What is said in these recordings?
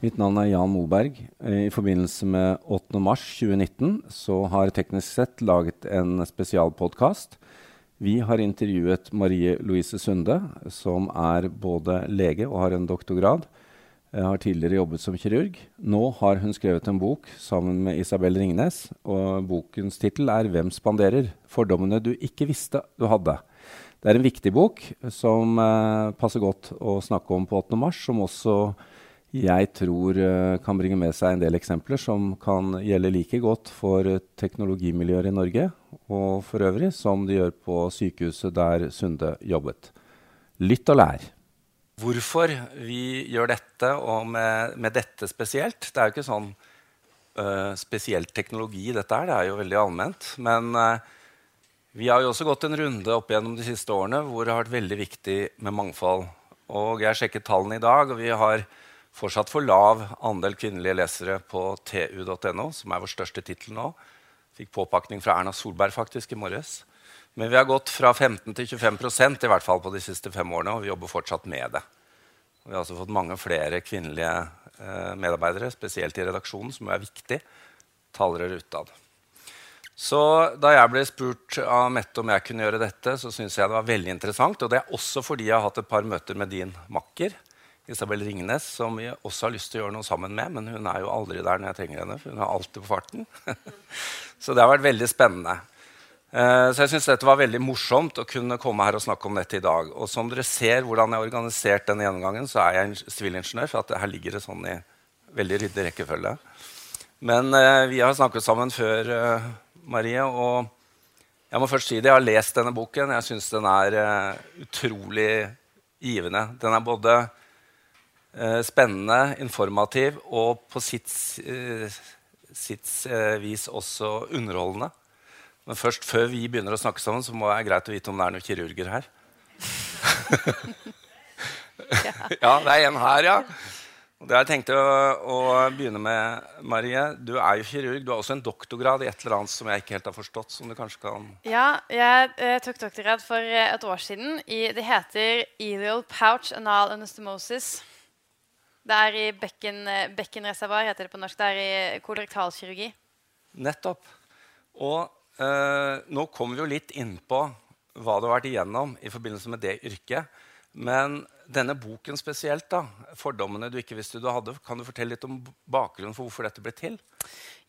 Mitt navn er Jan Moberg. I forbindelse med 8. mars 2019 så har Teknisk sett laget en spesialpodkast. Vi har intervjuet Marie Louise Sunde, som er både lege og har en doktorgrad. Jeg har tidligere jobbet som kirurg. Nå har hun skrevet en bok sammen med Isabel Ringnes. og Bokens tittel er 'Hvem spanderer? Fordommene du ikke visste du hadde'. Det er en viktig bok som eh, passer godt å snakke om på 8. mars, som også jeg tror uh, kan bringe med seg en del eksempler som kan gjelde like godt for uh, teknologimiljøer i Norge og for øvrig som de gjør på sykehuset der Sunde jobbet. Lytt og lær. Hvorfor vi gjør dette, og med, med dette spesielt Det er jo ikke sånn uh, spesielt teknologi, dette er, Det er jo veldig allment. Men vi har jo også gått en runde opp gjennom de siste årene hvor det har vært veldig viktig med mangfold. Og jeg sjekket tallene i dag, og vi har fortsatt for lav andel kvinnelige lesere på tu.no, som er vår største tittel nå. Fikk påpakning fra Erna Solberg faktisk i morges. Men vi har gått fra 15 til 25% i hvert fall på de siste fem årene, og vi jobber fortsatt med det. Vi har altså fått mange flere kvinnelige eh, medarbeidere, spesielt i redaksjonen, som er viktig. Talere utad. Så da jeg ble spurt av Mette om jeg kunne gjøre dette, så syntes jeg det var veldig interessant. Og det er også fordi jeg har hatt et par møter med din makker, Isabel Ringnes, som vi også har lyst til å gjøre noe sammen med. Men hun er jo aldri der når jeg trenger henne, for hun er alltid på farten. så det har vært veldig spennende. Uh, så jeg syns dette var veldig morsomt å kunne komme her og snakke om dette i dag. Og som dere ser hvordan jeg har organisert denne gjennomgangen, så er jeg en sivilingeniør, for her ligger det sånn i veldig ryddig rekkefølge. Men uh, vi har snakket sammen før, uh, Marie. og jeg må først si det, jeg har lest denne boken. Jeg syns den er utrolig givende. Den er både spennende, informativ og på sitt, eh, sitt eh, vis også underholdende. Men først, før vi begynner å snakke sammen, så må det være greit å vite om det er noen kirurger her. ja, det er en her, ja. Og det jeg tenkte å, å, begynne med, Marie, Du er jo kirurg. Du har også en doktorgrad i et eller annet som jeg ikke helt har forstått. som du kanskje kan... Ja, jeg eh, tok doktorgrad for et år siden. I, det heter Elial Pouch Anal Anastomosis. Det er i bekken, eh, bekkenreservoar, heter det på norsk. Det er i kolorektalkirurgi. Nettopp. Og eh, nå kommer vi jo litt innpå hva du har vært igjennom i forbindelse med det yrket. Men denne boken spesielt, da, 'Fordommene du ikke visste du hadde', kan du fortelle litt om bakgrunnen for hvorfor dette ble til?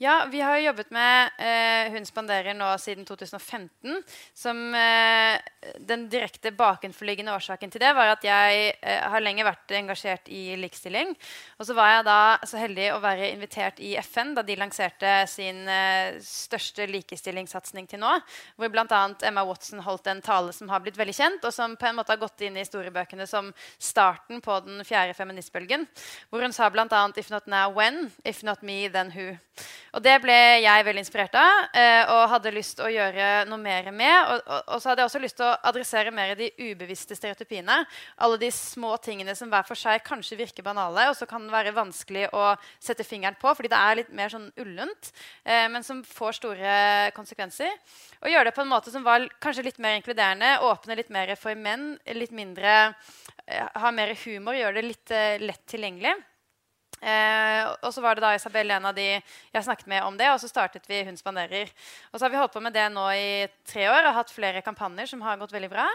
Ja, vi har jobbet med eh, Hun spanderer nå siden 2015. Som eh, Den direkte bakenforliggende årsaken til det var at jeg eh, har lenge vært engasjert i likestilling. Og så var jeg da så heldig å være invitert i FN da de lanserte sin eh, største likestillingssatsing til nå. Hvor bl.a. Emma Watson holdt en tale som har blitt veldig kjent, og som på en måte har gått inn i historiebøkene som starten på den fjerde feministbølgen. Hvor hun sa bl.a.: If not now, when? If not me, then who? Og det ble jeg veldig inspirert av eh, og hadde lyst til å gjøre noe mer med. Og, og, og, så hadde jeg også lyst til å adressere mer de ubevisste stereotypiene. Alle de små tingene som hver for seg kanskje virker banale, og så kan det være vanskelig å sette fingeren på fordi det er litt mer sånn ullent, eh, men som får store konsekvenser. Og gjøre det på en måte som var kanskje litt mer inkluderende, åpne litt mer for menn, litt mindre, eh, ha mer humor, gjøre det litt eh, lett tilgjengelig. Eh, og så var det da Isabel en av de jeg snakket med om det, og så startet vi Hun spanderer. Og så har vi holdt på med det nå i tre år og hatt flere kampanjer som har gått veldig bra.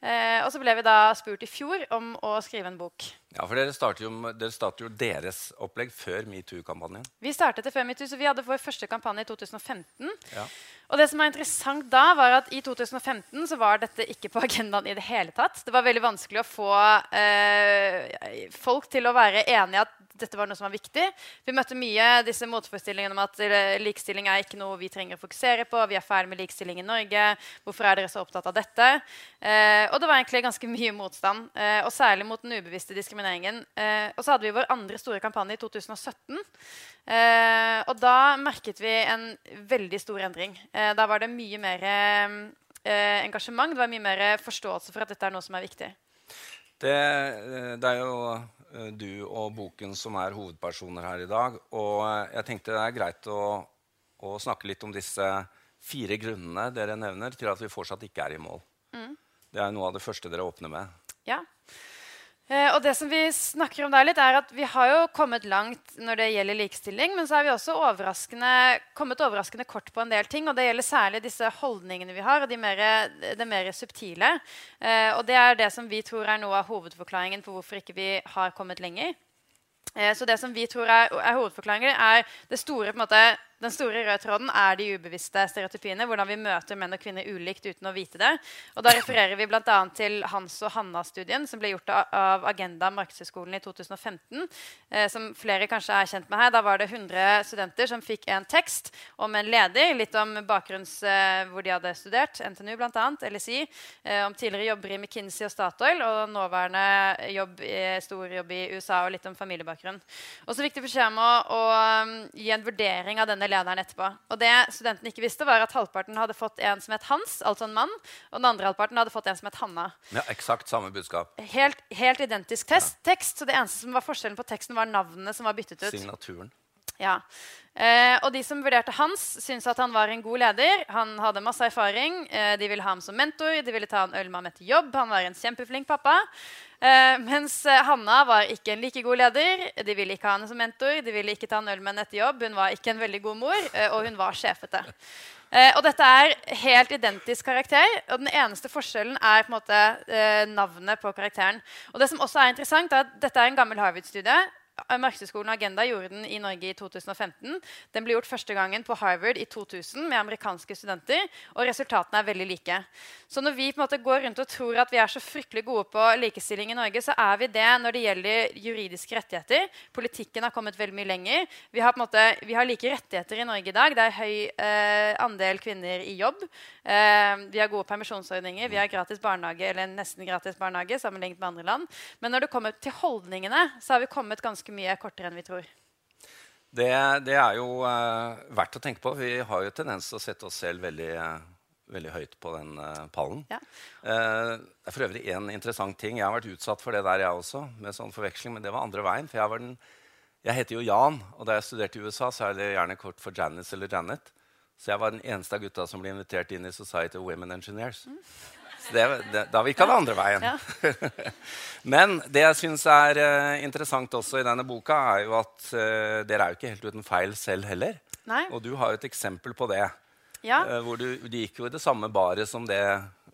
Eh, og så ble vi da spurt i fjor om å skrive en bok. Ja, for Dere startet jo, dere startet jo deres opplegg før metoo-kampanjen. Vi startet det før metoo, så vi hadde vår første kampanje i 2015. Ja. Og det som er interessant da, var at I 2015 så var dette ikke på agendaen i det hele tatt. Det var veldig vanskelig å få eh, folk til å være enige at dette var noe som var viktig. Vi møtte mye disse motforestillingene om at eh, likestilling er ikke noe vi trenger å fokusere på. Vi er ferdig med likestilling i Norge. Hvorfor er dere så opptatt av dette? Eh, og det var egentlig ganske mye motstand, eh, og særlig mot den ubevisste diskrimineringen. Eh, og så hadde vi vår andre store kampanje i 2017. Eh, og da merket vi en veldig stor endring. Eh, da var det mye mer engasjement, det var mye mer forståelse for at dette er noe som er viktig. Det, det er jo du og boken som er hovedpersoner her i dag. Og eh, jeg tenkte det er greit å, å snakke litt om disse fire grunnene dere nevner til at vi fortsatt ikke er i mål. Mm. Det er noe av det første dere åpner med. Ja. Eh, og det som vi snakker om der litt, er at vi har jo kommet langt når det gjelder likestilling, men så er vi også overraskende, kommet overraskende kort på en del ting. Og det gjelder særlig disse holdningene vi har, og de mer, det mer subtile. Eh, og det er det som vi tror er noe av hovedforklaringen på hvorfor ikke vi har kommet lenger. Eh, så det som vi tror er, er hovedforklaringen, er det store på en måte, den store røde tråden er de ubevisste stereotypiene. Hvordan vi møter menn og kvinner ulikt uten å vite det. Og Da refererer vi bl.a. til Hans og Hanna-studien som ble gjort av Agenda Markedshøgskolen i 2015. Eh, som flere kanskje er kjent med her. Da var det 100 studenter som fikk en tekst om en leder. Litt om bakgrunns eh, hvor de hadde studert. NTNU bl.a. LSI. Eh, om tidligere jobber i McKinsey og Statoil. Og nåværende jobb stor jobb i USA og litt om familiebakgrunn. Og så fikk de beskjed om å, å um, gi en vurdering av denne lederen etterpå. Og det studenten ikke visste, var at halvparten hadde fått en som het Hans, altså en mann, og den andre halvparten hadde fått en som het Hanna. Ja, Eksakt samme budskap. Helt, helt identisk test, ja. tekst, så det eneste som var forskjellen på teksten, var navnene som var byttet ut. Signaturen. Ja. Eh, og de som vurderte Hans, syntes at han var en god leder. Han hadde masse erfaring. Eh, de ville ha ham som mentor, de ville ta en øl med ham etter jobb. Han var en kjempeflink pappa. Eh, mens eh, Hanna var ikke en like god leder. De ville ikke ha henne som mentor. De ville ikke ta en øl med henne etter jobb. Hun var ikke en veldig god mor, eh, og hun var sjefete. Eh, og dette er helt identisk karakter, og den eneste forskjellen er på en måte navnet på karakteren. Og det som også er interessant, er at Dette er en gammel Harvard-studie. Markedshøgskolen Agenda gjorde den i Norge i 2015. Den ble gjort første gangen på Harvard i 2000 med amerikanske studenter. Og resultatene er veldig like. Så når vi på en måte går rundt og tror at vi er så fryktelig gode på likestilling i Norge, så er vi det når det gjelder juridiske rettigheter. Politikken har kommet veldig mye lenger. Vi har, på en måte, vi har like rettigheter i Norge i dag. Det er høy eh, andel kvinner i jobb. Eh, vi har gode permisjonsordninger. Vi har gratis barnehage, eller nesten gratis barnehage sammenlignet med andre land. Men når det kommer til holdningene, så har vi kommet ganske mye kortere enn vi tror. Det, det er jo uh, verdt å tenke på. Vi har jo tendens til å sette oss selv veldig, uh, veldig høyt på den uh, pallen. Ja. det er for øvrig en interessant ting. Jeg har vært utsatt for det der, jeg også. med sånn forveksling, Men det var andre veien. for jeg, den, jeg heter jo Jan, og da jeg studerte i USA, så er det gjerne kort for Janice eller Janet. Så jeg var den eneste av gutta som ble invitert inn i Society of Women Engineers. Mm. Det, det, da virka det andre veien. Ja. Men det jeg syns er uh, interessant også i denne boka, er jo at uh, dere er jo ikke helt uten feil selv heller. Nei. Og du har jo et eksempel på det. Ja. Uh, hvor du, du, gikk jo i det samme baret som det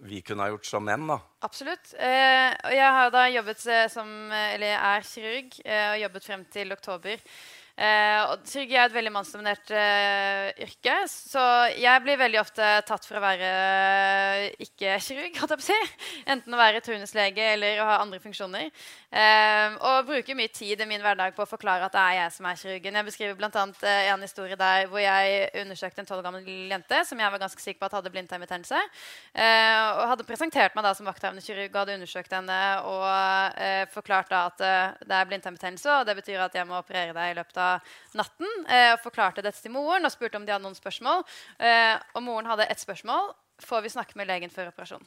vi kunne ha gjort som menn. da. Absolutt. jeg har da jobbet som, eller er kirurg og jobbet frem til oktober. Eh, og kirurgi er et veldig mannsdominert eh, yrke, så jeg blir veldig ofte tatt for å være eh, ikke-kirurg. Si. Enten å være turnuslege eller å ha andre funksjoner. Eh, og bruker mye tid i min hverdag på å forklare at det er jeg som er kirurgen. Jeg beskriver bl.a. Eh, en historie der hvor jeg undersøkte en tolv gammel jente som jeg var ganske sikker på at hadde blindtarmbetennelse. Og hadde presentert meg da som vakthavende kirurg og hadde undersøkt henne og forklart da at det er blindtarmbetennelse, og det betyr at jeg må operere deg i løpet av natten eh, og forklarte dette til moren og spurte om de hadde noen spørsmål. Eh, og moren hadde ett spørsmål. Får vi snakke med legen før operasjon?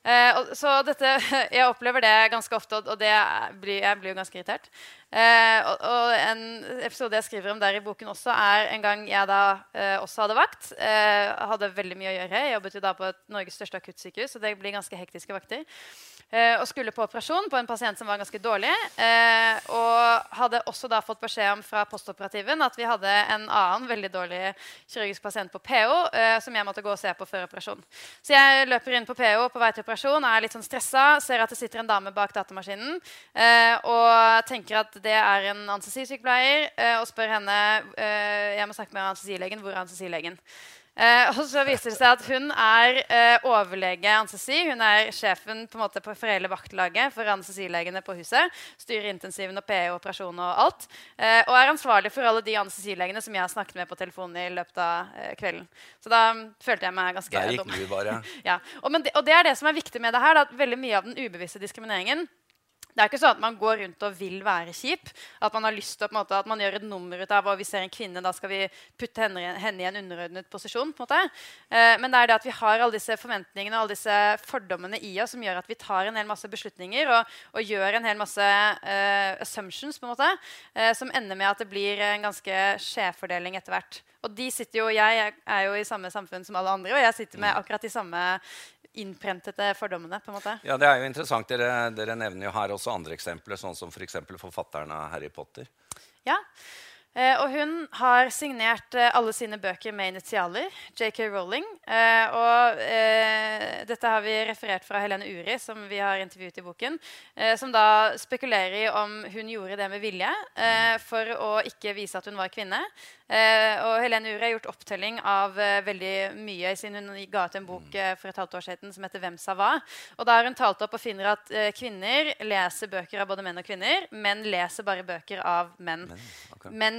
Eh, og, så dette, Jeg opplever det ganske ofte, og det blir, jeg blir jo ganske irritert. Eh, og, og, En episode jeg skriver om der i boken også, er en gang jeg da eh, også hadde vakt. Eh, hadde veldig mye å gjøre. Jeg jobbet jo da på et Norges største akuttsykehus, så det blir ganske hektiske vakter. Eh, og skulle på operasjon på en pasient som var ganske dårlig. Eh, og hadde også da fått beskjed om fra postoperativen at vi hadde en annen veldig dårlig kirurgisk pasient på PO eh, som jeg måtte gå og se på før operasjon. Så jeg løper inn på PO på vei til operasjon, er litt sånn stressa, ser at det sitter en dame bak datamaskinen og tenker at det er en anestesisykepleier, og spør henne jeg må snakke med anestesilegen. Hvor er anestesilegen? Eh, og så viser det seg at Hun er eh, overlege anestesi. Hun er sjefen på, en måte, på for hele vaktlaget for anestesilegene på huset. Styrer intensiven og PE, operasjon og alt. Eh, og er ansvarlig for alle de anestesilegene som jeg har snakket med på telefonen i løpet av eh, kvelden. Så da følte jeg meg ganske Der gikk du bare. ja. og, det, og, det, er det som er viktig med det her. Da, at veldig mye av den ubevisste diskrimineringen det er ikke sånn at man går rundt og vil være kjip. At man har lyst til måte, at man gjør et nummer ut av og vi ser en kvinne, da skal vi putte henne, henne i en underordnet posisjon. på en måte. Eh, men det er det at vi har alle disse forventningene og alle disse fordommene i oss som gjør at vi tar en hel masse beslutninger og, og gjør en hel masse eh, assumptions på en måte, eh, som ender med at det blir en ganske skjevfordeling etter hvert. Og de sitter jo, jeg er jo i samme samfunn som alle andre, og jeg sitter med Mm. akkurat de samme innprentete fordommene. på en måte. Ja, det er jo interessant. Dere, dere nevner jo her også andre eksempler, sånn som f.eks. For forfatteren av Harry Potter. Ja. Eh, og hun har signert eh, alle sine bøker med initialer. JK Rowling. Eh, og eh, dette har vi referert fra Helene Uri, som vi har intervjuet i boken. eh, som da spekulerer i om hun gjorde det med vilje eh, for å ikke vise at hun var kvinne. Eh, og Helene Uri har gjort opptelling av eh, veldig mye siden hun ga ut en bok eh, for et halvt år siden som heter 'Hvem sa hva?' Og da har hun talt opp og finner at kvinner leser bøker av både menn og kvinner, Menn leser bare bøker av menn. Men, okay. Men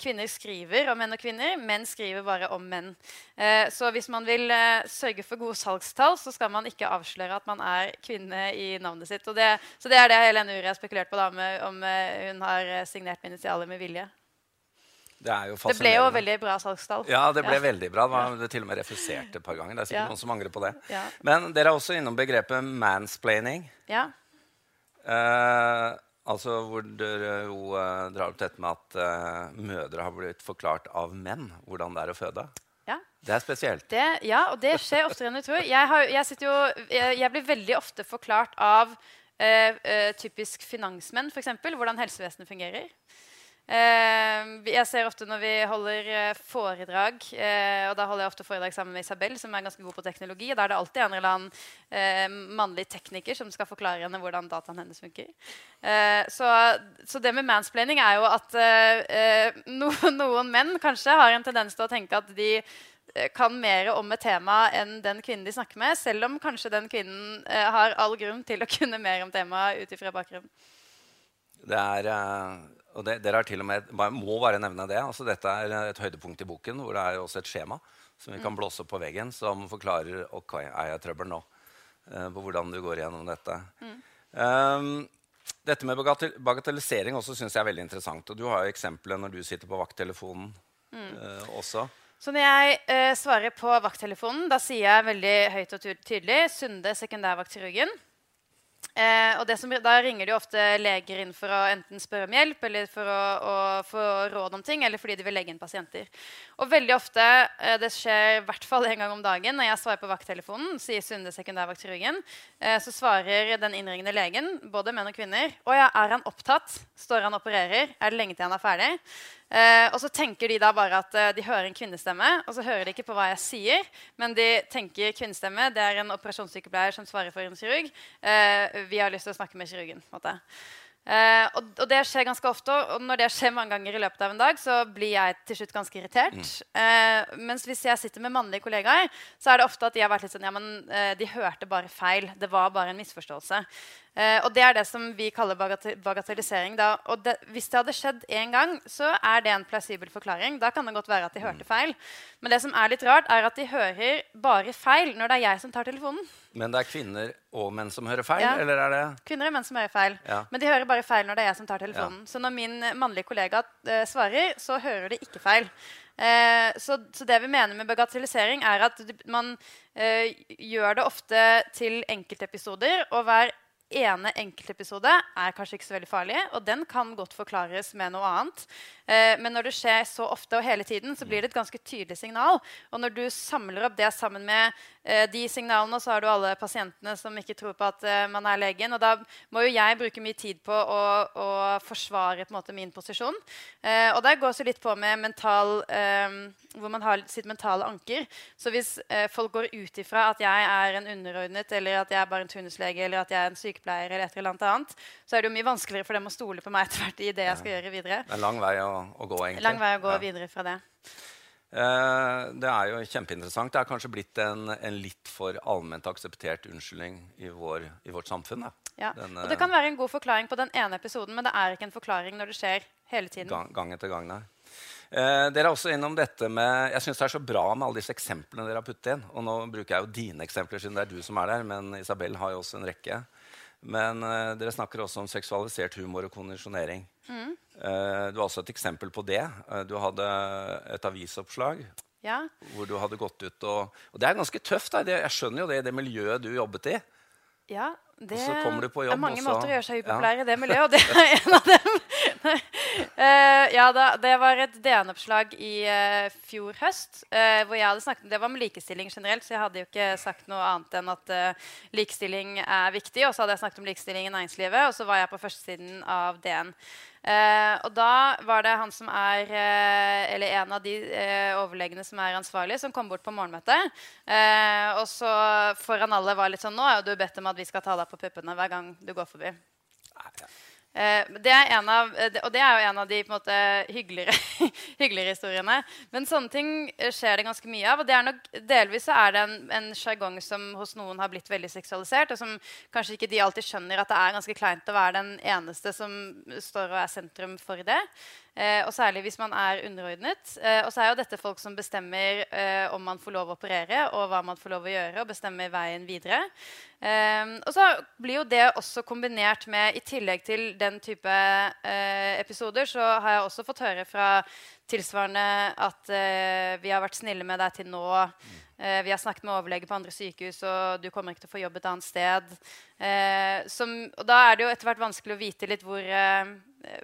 kvinner skriver om menn og kvinner, menn skriver bare om menn. Eh, så hvis man vil sørge for gode salgstall, så skal man ikke avsløre at man er kvinne i navnet sitt. Og det, så det er det Helene Uri har spekulert på, da, med, om hun har signert med initialer med vilje. Det jo Det ble jo veldig bra salgstall. Ja, det ble Ja. veldig bra. Det var det til og med refusert et par ganger. Det er sikkert Ja. noen som angrer på det. Ja. Men dere er også innom begrepet mansplaining. Ja. Eh, altså hvor dere jo eh, drar opp dette med at eh, mødre har blitt forklart av menn hvordan det er å føde. ja. Det er spesielt. Det, ja, og det skjer oftere enn du tror. Jeg, har, jeg, jo, jeg, jeg blir veldig ofte forklart av eh, eh, typisk finansmenn, f.eks., hvordan helsevesenet fungerer. Eh, jeg ser ofte når vi holder eh, foredrag, eh, og da holder jeg ofte foredrag sammen med Isabel, som er ganske god på teknologi. og Da er det alltid en eller annen mannlig tekniker som skal forklare henne hvordan dataen hennes funker. Eh, så, så det med mansplaining er jo at no, noen menn kanskje har en tendens til å tenke at de kan mer om et tema enn den kvinnen de snakker med, selv om kanskje den kvinnen har all grunn til å kunne mer om temaet ut ifra bakgrunnen. Det er, eh, og det, dere har til og med, må bare nevne det. Altså, dette er et høydepunkt i boken, hvor det er også et skjema som vi kan blåse opp på veggen, som forklarer ok, er jeg trøbbel nå, eh, på hvordan du går gjennom dette. Um, dette med bagatellisering også synes jeg er veldig interessant. Og du har jo eksempelet når du sitter på vakttelefonen eh, også. Så når jeg uh, svarer på vakttelefonen, da sier jeg veldig høyt og tydelig Sunde sekundærvaktkirurgen. Eh, og som, da ringer de ofte leger inn for å enten spørre om hjelp eller for å, å få råd om ting, eller fordi de vil legge inn pasienter. Og veldig ofte, eh, det skjer i hvert fall en gang om dagen, når jeg svarer på vakttelefonen, sier Sunde sekundærvaktkirurgen, eh, så svarer den innringende legen, både menn og kvinner, å ja, er han opptatt? Står han og opererer? Er det lenge til han er ferdig? Eh, og så tenker de da bare at eh, de hører en kvinnestemme, og så hører de ikke på hva jeg sier, men de tenker kvinnestemme. Det er en operasjonssykepleier som svarer for en kirurg. Eh, vi har lyst til å snakke med kirurgen. og, og det skjer ganske ofte, og når det skjer mange ganger i løpet av en dag, så blir jeg til slutt ganske irritert. Eh, mens hvis jeg sitter med mannlige kollegaer, så er det ofte at de har vært litt sånn Ja, men de hørte bare feil. Det var bare en misforståelse. Eh, og det er det som vi kaller bagatellisering. Da. Og det, hvis det hadde skjedd én gang, så er det en plausibel forklaring. Da kan det godt være at de hørte feil. Men det som er litt rart, er at de hører bare feil når det er jeg som tar telefonen. Men det er kvinner og menn som hører feil, Ja. eller er det Kvinner og menn som hører feil. Ja. Men de hører bare feil når det er jeg som tar telefonen. Så når min eh, mannlige kollega eh, svarer, så hører de ikke feil. Eh, så, så det vi mener med bagatellisering, er at man eh, gjør det ofte til enkeltepisoder. Og hver ene enkeltepisode er kanskje ikke så veldig farlig, og den kan godt forklares med noe annet. Eh, men når det skjer så ofte og hele tiden, så blir det et ganske tydelig signal. Og når du samler opp det sammen med de signalene, så har du alle pasientene som ikke tror på at eh, man er legen. Og da må jo jeg bruke mye tid på å, å forsvare på en måte min posisjon. Eh, og der går også litt på med mental eh, hvor man har sitt mentale anker. Så hvis eh, folk går ut ifra at jeg er en underordnet, eller at jeg er bare en turnuslege, eller at jeg er en sykepleier, eller et eller annet annet, så er det jo mye vanskeligere for dem å stole på meg etter hvert i det jeg skal gjøre videre. Det er lang vei å, å gå, egentlig. Lang vei å gå Ja. videre fra det. Eh, det er jo kjempeinteressant. Det er kanskje blitt en, en litt for allment akseptert unnskyldning i, vår, i vårt samfunn. Da. Ja. Den, Og det kan være en god forklaring på den ene episoden, men det er ikke en forklaring når det skjer hele tiden. gang, gang etter gang. Nei. Eh, dere er også innom dette med Jeg syns det er så bra med alle disse eksemplene dere har puttet inn. Og nå bruker jeg jo dine eksempler siden det er du som er der, men Isabel har jo også en rekke. Men uh, dere snakker også om seksualisert humor og kondisjonering. Mm. Uh, du har også et eksempel på det. Uh, du hadde et avisoppslag Ja. hvor du hadde gått ut og Og det er ganske tøft. Da. Det, jeg skjønner jo det det miljøet du jobbet i. Ja, det så kommer du på jobb, er mange måter å gjøre seg ja. upopulær i det miljøet, og det er en av dem. Uh, ja, da, det var et DN-oppslag i uh, fjor høst uh, hvor jeg hadde snakket Det var om likestilling generelt, så jeg hadde jo ikke sagt noe annet enn at likestilling er viktig. Og så hadde jeg snakket om likestilling i næringslivet, og så var jeg på førstesiden av DN. og da var det han som er Eller en av de overlegene som er ansvarlig, som kom bort på morgenmøtet. og så foran alle var litt sånn Nå er jo du bedt om at vi skal ta deg på puppene hver gang du går forbi. Eh, det av, eh, og det er jo en av de måte, hyggeligere, hyggeligere, historiene. Men sånne ting eh, skjer det ganske mye av. Og nok, delvis er det en sjargong som hos noen har blitt veldig seksualisert, og som kanskje ikke de alltid skjønner at det er ganske kleint å være den eneste som står og er sentrum for det. Eh, og særlig hvis man er underordnet. Eh, og så er jo dette folk som bestemmer eh, om man får lov å operere, og hva man får lov å gjøre, og bestemmer veien videre. Eh, og så blir jo det også kombinert med, i tillegg til den type eh, episoder, så har jeg også fått høre fra tilsvarende at eh, vi har vært snille med deg til nå. Vi har snakket med overlege på andre sykehus, og du kommer ikke til å få jobb et annet sted. Som, og da er det jo etter hvert vanskelig å vite litt hvor,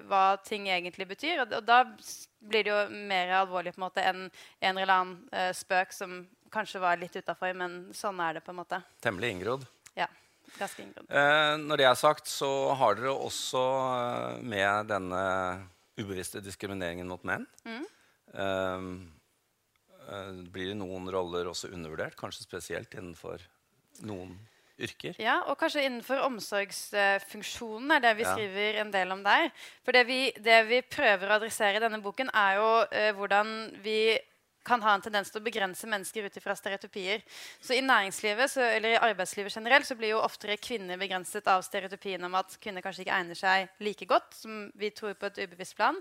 hva ting egentlig betyr. Og, og, da blir det jo mer alvorlig på en måte enn en eller annen uh, spøk som kanskje var litt utafor, men sånn er det på en måte. Temmelig inngrodd. Ja. Ganske inngrodd. Eh, når det er sagt, så har dere også uh, med denne ubevisste diskrimineringen mot menn. Mm. Eh, blir noen roller også undervurdert, kanskje spesielt innenfor noen yrker? Ja, og kanskje innenfor omsorgsfunksjonen er det vi skriver en del om der. For det vi, det vi, prøver å adressere i denne boken, er jo eh, hvordan vi kan ha en tendens til å begrense mennesker ut fra stereotypier. Så I næringslivet så, eller i arbeidslivet generelt så blir jo oftere kvinner begrenset av stereotypien om at kvinner kanskje ikke egner seg like godt som vi tror på et ubevisst plan.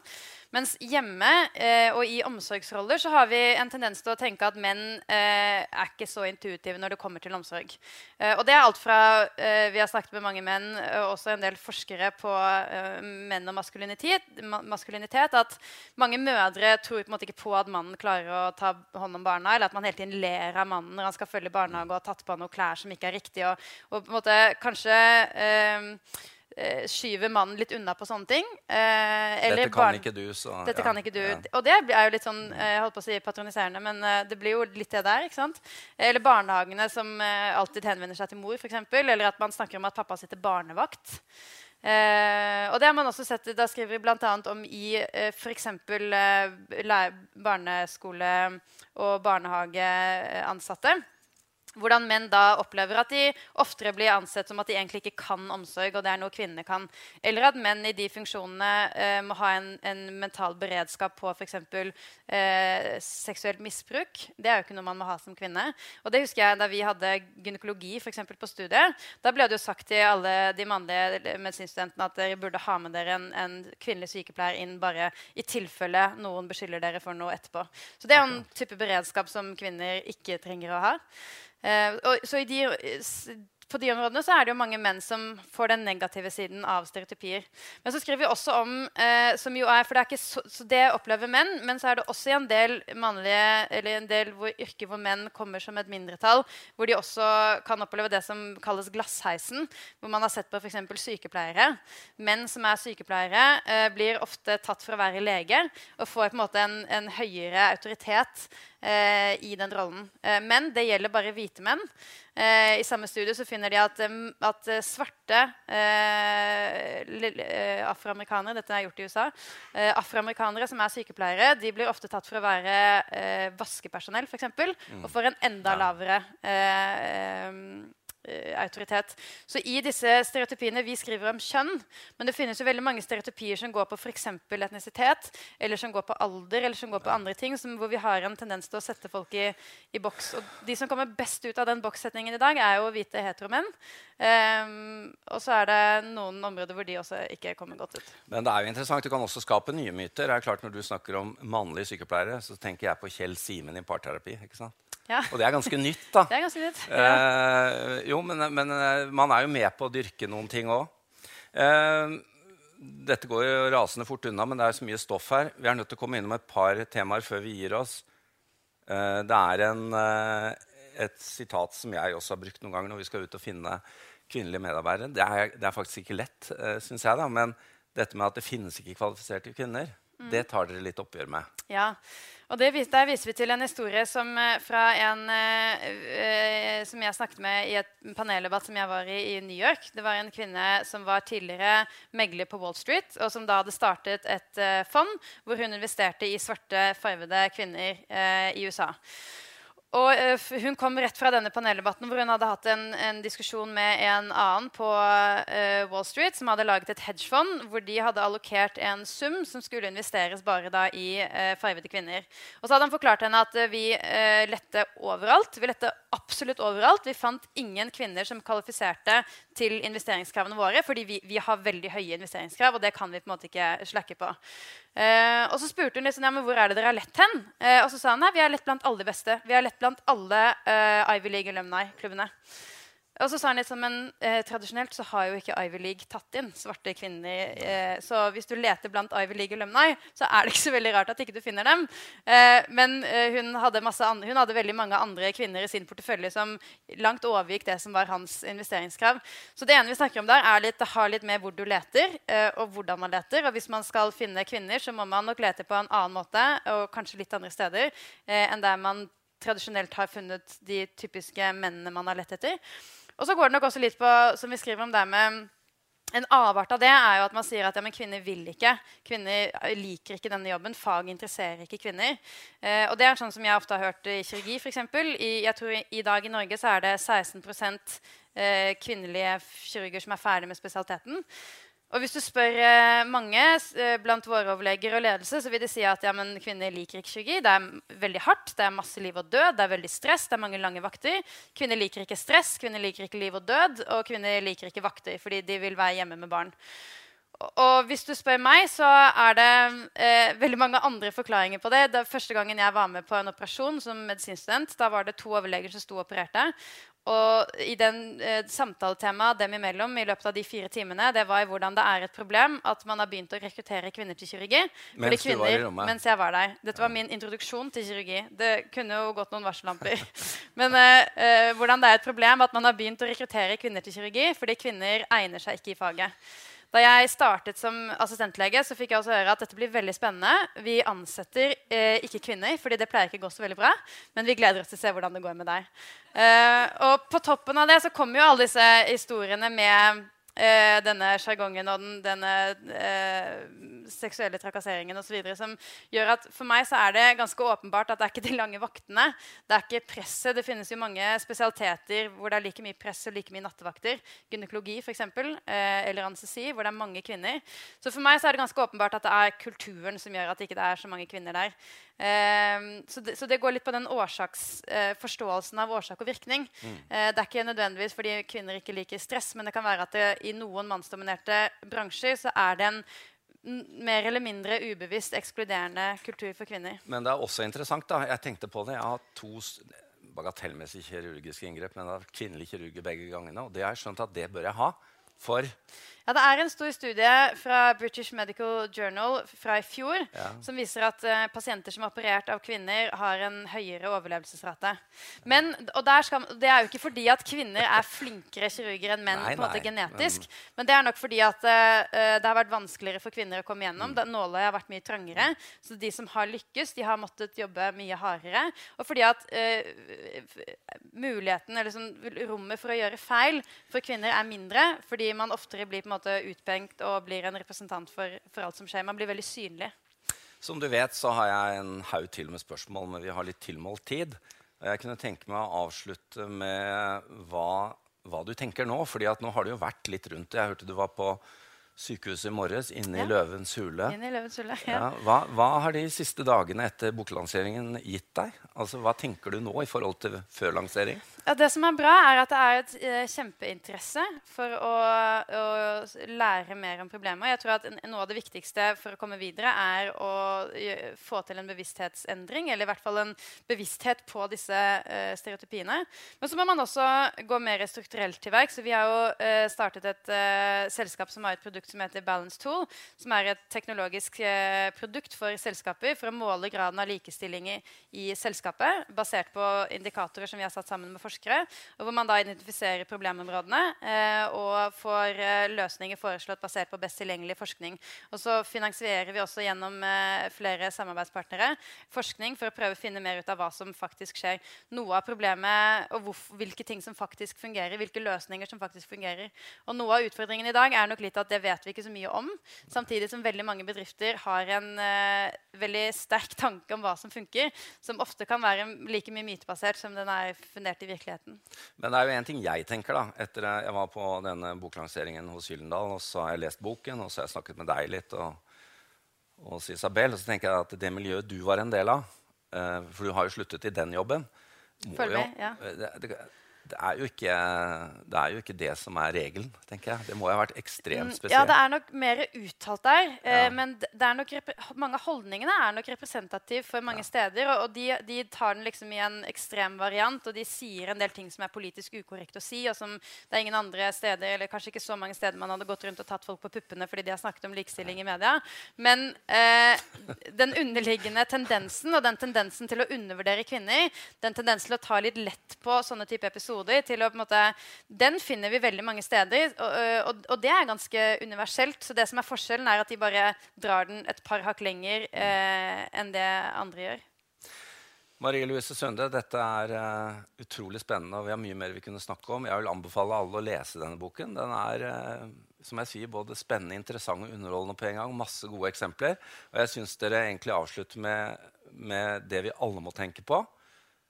Mens hjemme eh, og i omsorgsroller så har vi en tendens til å tenke at menn eh, er ikke så intuitive når det kommer til omsorg. Eh, og det er alt fra eh, Vi har snakket med mange menn, og også en del forskere på eh, menn og maskulinitet, maskulinitet, at mange mødre tror på en måte ikke på at mannen klarer å ta hånd om barna, eller at man hele tiden ler av mannen når han skal følge barnehage og har tatt på noen klær som ikke er riktig. og, og, måte kanskje eh, eh skyver mannen litt unna på sånne ting. Eh, dette kan barn, ikke du, så Dette ja, kan ikke du. Ja. Og det er jo litt sånn jeg eh, holdt på å si patroniserende, men uh, det blir jo litt det der. ikke sant? Eller barnehagene som uh, alltid henvender seg til mor, f.eks. Eller at man snakker om at pappa sitter barnevakt. Eh, og det har man også sett, Da skriver vi bl.a. om i eh, f.eks. Eh, barneskole- og barnehageansatte. Hvordan menn da opplever at de oftere blir ansett som at de egentlig ikke kan omsorg. og det er noe kvinner kan. Eller at menn i de funksjonene eh, må ha en, en, mental beredskap på f.eks. Eh, seksuelt misbruk. Det er jo ikke noe man må ha som kvinne. Og det husker jeg Da vi hadde gynekologi for eksempel, på studiet, da ble det jo sagt til alle de mannlige medisinstudentene at dere burde ha med dere en, en kvinnelig sykepleier inn bare i tilfelle noen beskylder dere for noe etterpå. Så det er en type beredskap som kvinner ikke trenger å ha. Uh, og, så i de, på de områdene så er det jo mange menn som får den negative siden av stereotypier. Men så skriver vi også om eh, som jo er, for det er ikke så, så, det opplever menn, men så er det også i en del mannlige, eller en del hvor, yrker hvor menn kommer som et mindretall, hvor de også kan oppleve det som kalles glassheisen, hvor man har sett på f.eks. sykepleiere. Menn som er sykepleiere, eh, blir ofte tatt for å være lege og får på en måte en, en høyere autoritet eh, i den rollen. Eh, men det gjelder bare hvite menn. Eh, I samme studie så finner de at, at svarte eh, afroamerikanere dette er gjort i USA, eh, afroamerikanere som er sykepleiere, de blir ofte tatt for å være eh, vaskepersonell f.eks. Mm. Og får en enda lavere eh, Eh, autoritet. Så i disse stereotypiene Vi skriver om kjønn, men det finnes jo veldig mange stereotypier som går på f.eks. etnisitet, eller som går på alder, eller som går på andre ting, som, hvor vi har en tendens til å sette folk i, i boks. Og de som kommer best ut av den bokssetningen i dag, er jo hvite heteromenn. Um, og så er det noen områder hvor de også ikke kommer godt ut. Men det er jo interessant. Du kan også skape nye myter. Det er klart Når du snakker om mannlige sykepleiere, så tenker jeg på Kjell Simen i parterapi. ikke sant? Ja. Og det er ganske nytt, da. Det er ganske nytt. Eh, jo, men, men, eh, man er jo med på å dyrke noen ting òg. Eh, dette går jo rasende fort unna, men det er så mye stoff her. Vi er nødt til å komme innom et par temaer før vi gir oss. Eh, det er en, eh, et sitat som jeg også har brukt noen ganger når vi skal ut og finne kvinnelige medarbeidere. Det er, det er faktisk ikke lett, eh, syns jeg. da, Men dette med at det finnes ikke kvalifiserte kvinner, mm. det tar dere litt oppgjør med. Ja, og det, Der viser vi til en historie som, eh, fra en eh, som jeg snakket med i et paneldebatt som jeg var i i New York. Det var en kvinne som var tidligere megler på Wall Street, og som da hadde startet et eh, fond hvor hun investerte i svarte, farvede kvinner eh, i USA. Og uh, Hun kom rett fra denne paneldebatten hvor hun hadde hatt en, en diskusjon med en annen på uh, Wall Street som hadde laget et hedgefond hvor de hadde allokert en sum som skulle investeres bare da i uh, fargede kvinner. Og så hadde han forklart henne at vi lette overalt. Vi lette absolutt overalt. Vi fant ingen kvinner som kvalifiserte til investeringskravene våre, fordi vi, vi har veldig høye investeringskrav, og det kan vi på en måte ikke slakke på. Uh, og så spurte hun liksom, ja, men hvor er det dere har lett hen. Uh, og så sa hun nei, vi har lett blant alle beste. Vi har lett blant alle uh, Ivy League alumni-klubbene. Og så sa han sånn, men eh, Tradisjonelt så har jo ikke Ivy League tatt inn svarte kvinner. Eh, så hvis du leter blant Ivy League alumni, så er det ikke så veldig rart at ikke du finner dem. Eh, men eh, hun, hadde hun, hadde veldig mange andre kvinner i sin portefølje som langt overgikk det som var hans investeringskrav. Så det ene vi snakker om der, er litt, det har litt med hvor du leter, eh, og hvordan man leter. Og hvis man skal finne kvinner, så må man nok lete på en annen måte, og kanskje litt andre steder, eh, enn der man tradisjonelt har funnet de typiske mennene man har lett etter. Og så går det nok også litt på som vi skriver om det med en avart av det er jo at man sier at ja, kvinner vil ikke. Kvinner liker ikke denne jobben. Fag interesserer ikke kvinner. Eh, og det er sånn som jeg ofte har hørt i kirurgi, f.eks. I, jeg tror i, i dag i Norge så er det 16 eh, kvinnelige kirurger som er ferdig med spesialiteten. Og hvis du spør eh, mange eh, blant våre overleger og ledelse, så vil de si at ja, kvinner liker ikke kirurgi. Det er veldig hardt, det er masse liv og død, det er veldig stress, det er mange lange vakter. Kvinner liker ikke stress, kvinner liker ikke liv og død, og kvinner liker ikke vakter fordi de vil være hjemme med barn. Og hvis du spør meg, så er det eh, veldig mange andre forklaringer på det. det første gangen jeg var med på en operasjon som medisinstudent, da var det to overleger som sto og opererte. Og i den eh, Samtaletemaet dem imellom i løpet av de fire timene det var hvordan det er et problem at man har begynt å rekruttere kvinner til kirurgi. Mens kvinner, du var i rommet? Mens jeg var der. Dette var min introduksjon til kirurgi. Det kunne jo gått noen varsellamper. Men eh, eh, hvordan det er et problem at man har begynt å rekruttere kvinner til kirurgi fordi kvinner egner seg ikke i faget. Da jeg startet som assistentlege, så fikk jeg også høre at dette blir veldig spennende. Vi ansetter eh, ikke kvinner, fordi det pleier ikke å gå så veldig bra. Men vi gleder oss til å se hvordan det går med deg. Eh, og på toppen av det så kommer jo alle disse historiene med eh, denne sjargongen og den, denne eh, seksuelle trakasseringen osv. som gjør at for meg så er det ganske åpenbart at det er ikke de lange vaktene. Det er ikke presset. Det finnes jo mange spesialiteter hvor det er like mye press og like mye nattevakter. Gynekologi f.eks. Eh, eller anestesi, hvor det er mange kvinner. Så for meg så er det ganske åpenbart at det er kulturen som gjør at det ikke er så mange kvinner der. Eh, så, det, så, det, går litt på den årsaks, eh, forståelsen av årsak og virkning. Mm. Eh, det er ikke nødvendigvis fordi kvinner ikke liker stress, men det kan være at det, i noen mannsdominerte bransjer så er det en mer eller mindre ubevisst ekskluderende kultur for kvinner. Men det er også interessant. da, Jeg tenkte på det. Jeg har to bagatellmessige kirurgiske inngrep, men jeg har kvinnelige kirurger begge gangene. Og det har jeg skjønt at det bør jeg ha. For ja, Det er en stor studie fra British Medical Journal fra i fjor ja. som viser at uh, pasienter som er operert av kvinner, har en høyere overlevelsesrate. Men, og skal, Det er jo ikke fordi at kvinner er flinkere kirurger enn menn nei, på en måte genetisk. Men, men, det er nok fordi at uh, det har vært vanskeligere for kvinner å komme gjennom. Mm. Nåløyet har vært mye trangere. Så de som har lykkes, de har måttet jobbe mye hardere. Og fordi at uh, muligheten, eller liksom, rommet for å gjøre feil for kvinner er mindre. fordi man oftere blir på en måte utpengt og blir en representant for, for, alt som skjer. Man blir veldig synlig. Som du vet, så har jeg en haug til med spørsmål, men vi har litt tilmålt tid. Jeg kunne tenke meg å avslutte med hva, hva du tenker nå. fordi at nå har det jo vært litt rundt det. Jeg hørte du var på sykehuset i morges, inne ja. i Løvens hule. Inne i Løvens hule, ja. ja hva, hva, har de siste dagene etter boklanseringen gitt deg? Altså, Hva tenker du nå i forhold til før lansering? Ja, det som er bra, er at det er et uh, kjempeinteresse for å, å, lære mer om problemet. Jeg tror at Noe av det viktigste for å komme videre er å få til en bevissthetsendring. Eller i hvert fall en bevissthet på disse uh, stereotypiene. Men så må man også gå mer strukturelt til verks. Vi har jo startet et selskap som har et produkt som heter Balance Tool. Som er et teknologisk produkt for selskaper for å måle graden av likestilling i, i selskapet. Basert på indikatorer som vi har satt sammen med forskere forskere. og Hvor man da identifiserer problemområdene eh, og får eh, løsninger foreslått basert på best tilgjengelig forskning. Og så finansierer vi også gjennom eh, flere samarbeidspartnere forskning for å prøve å finne mer ut av hva som faktisk skjer. Noe av problemet og hvilke ting som faktisk fungerer, hvilke løsninger som faktisk fungerer. Og noe av utfordringen i dag er nok litt at det vet vi ikke så mye om. Samtidig som veldig mange bedrifter har en eh, veldig sterk tanke om hva som funker, som ofte kan være like mye mytebasert som den er fundert i virkeligheten. Men det er jo en ting jeg tenker da, etter jeg var på denne boklanseringen hos Gyllendal, og så har jeg lest boken, og så har jeg snakket med deg litt, og, og Isabel, og så tenker jeg at det miljøet du var en del av, uh, for du har jo sluttet i den jobben Følg med, ja. Eh, det, det, det er, ikke, det er, jo ikke, det som er regelen, tenker jeg. Det må jo ha vært ekstremt spesielt. Mm, ja, det er nok mer uttalt der. Eh, ja. men mange av holdningene er nok representative for mange ja. steder. Og, og de, de, tar den liksom i en ekstrem variant, og de sier en del ting som er politisk ukorrekt å si, og som det er ingen andre steder, eller kanskje ikke så mange steder man hadde gått rundt og tatt folk på puppene fordi de har snakket om likestilling i media. Men eh, den underliggende tendensen, og den tendensen til å undervurdere kvinner, den tendensen til å ta litt lett på sånne type episoder episoder til å på en måte, Den finner vi veldig mange steder, og, og, og, det er ganske universelt. Så det som er forskjellen, er at de bare drar den et par hakk lenger eh, enn det andre gjør. Marie Louise Sunde, dette er uh, utrolig spennende, og vi har mye mer vi kunne snakke om. Jeg vil anbefale alle å lese denne boken. Den er uh, som jeg sier, både spennende, interessant og underholdende på en gang. Masse gode eksempler. Og jeg syns dere egentlig avslutter med, med det vi alle må tenke på.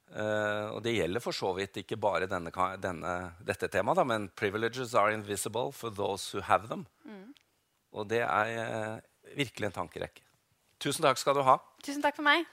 Uh, og det gjelder for så vidt ikke bare denne, denne, dette temaet, da, men 'privileges are invisible for those who have them'. Mm. Og det er uh, virkelig en tankerekke. Tusen takk skal du ha. Tusen takk for meg.